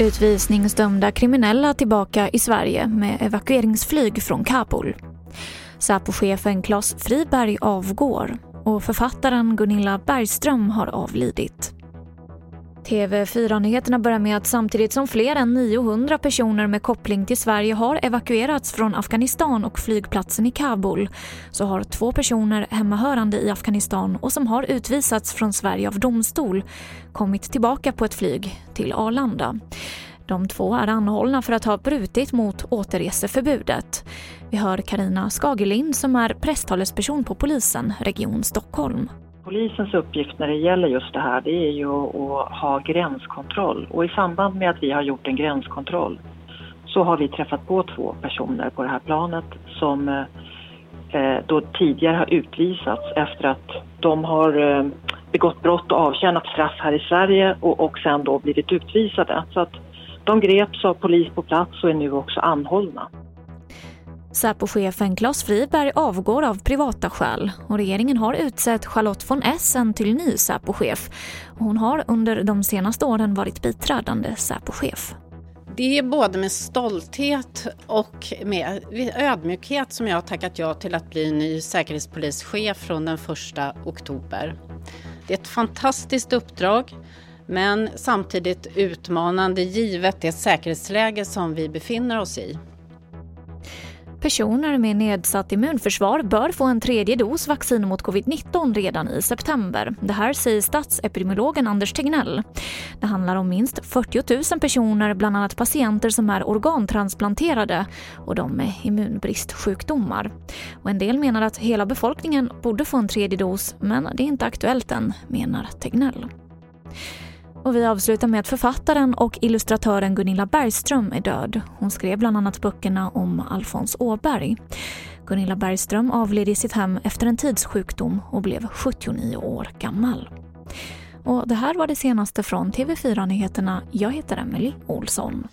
Utvisningsdömda kriminella tillbaka i Sverige med evakueringsflyg från Kabul. Säpochefen Claes Friberg avgår och författaren Gunilla Bergström har avlidit. TV4-nyheterna börjar med att samtidigt som fler än 900 personer med koppling till Sverige har evakuerats från Afghanistan och flygplatsen i Kabul så har två personer hemmahörande i Afghanistan och som har utvisats från Sverige av domstol kommit tillbaka på ett flyg till Arlanda. De två är anhållna för att ha brutit mot återreseförbudet. Vi hör Karina Skagerlind som är presstalesperson på polisen, Region Stockholm. Polisens uppgift när det gäller just det här det är ju att ha gränskontroll och i samband med att vi har gjort en gränskontroll så har vi träffat på två personer på det här planet som eh, då tidigare har utvisats efter att de har eh, begått brott och avtjänat straff här i Sverige och, och sen då blivit utvisade. Så att de greps av polis på plats och är nu också anhållna. Säpochefen Claes Friberg avgår av privata skäl och regeringen har utsett Charlotte von Essen till ny Säpochef. Hon har under de senaste åren varit biträdande Säpochef. Det är både med stolthet och med ödmjukhet som jag har tackat ja till att bli ny säkerhetspolischef från den 1 oktober. Det är ett fantastiskt uppdrag men samtidigt utmanande givet det säkerhetsläge som vi befinner oss i. Personer med nedsatt immunförsvar bör få en tredje dos vaccin mot covid-19 redan i september. Det här säger statsepidemiologen Anders Tegnell. Det handlar om minst 40 000 personer, bland annat patienter som är organtransplanterade och de med immunbristsjukdomar. Och en del menar att hela befolkningen borde få en tredje dos, men det är inte aktuellt än, menar Tegnell. Och vi avslutar med att författaren och illustratören Gunilla Bergström är död. Hon skrev bland annat böckerna om Alfons Åberg. Gunilla Bergström avled i sitt hem efter en tids sjukdom och blev 79 år gammal. Och det här var det senaste från TV4 Nyheterna. Jag heter Emily Olsson.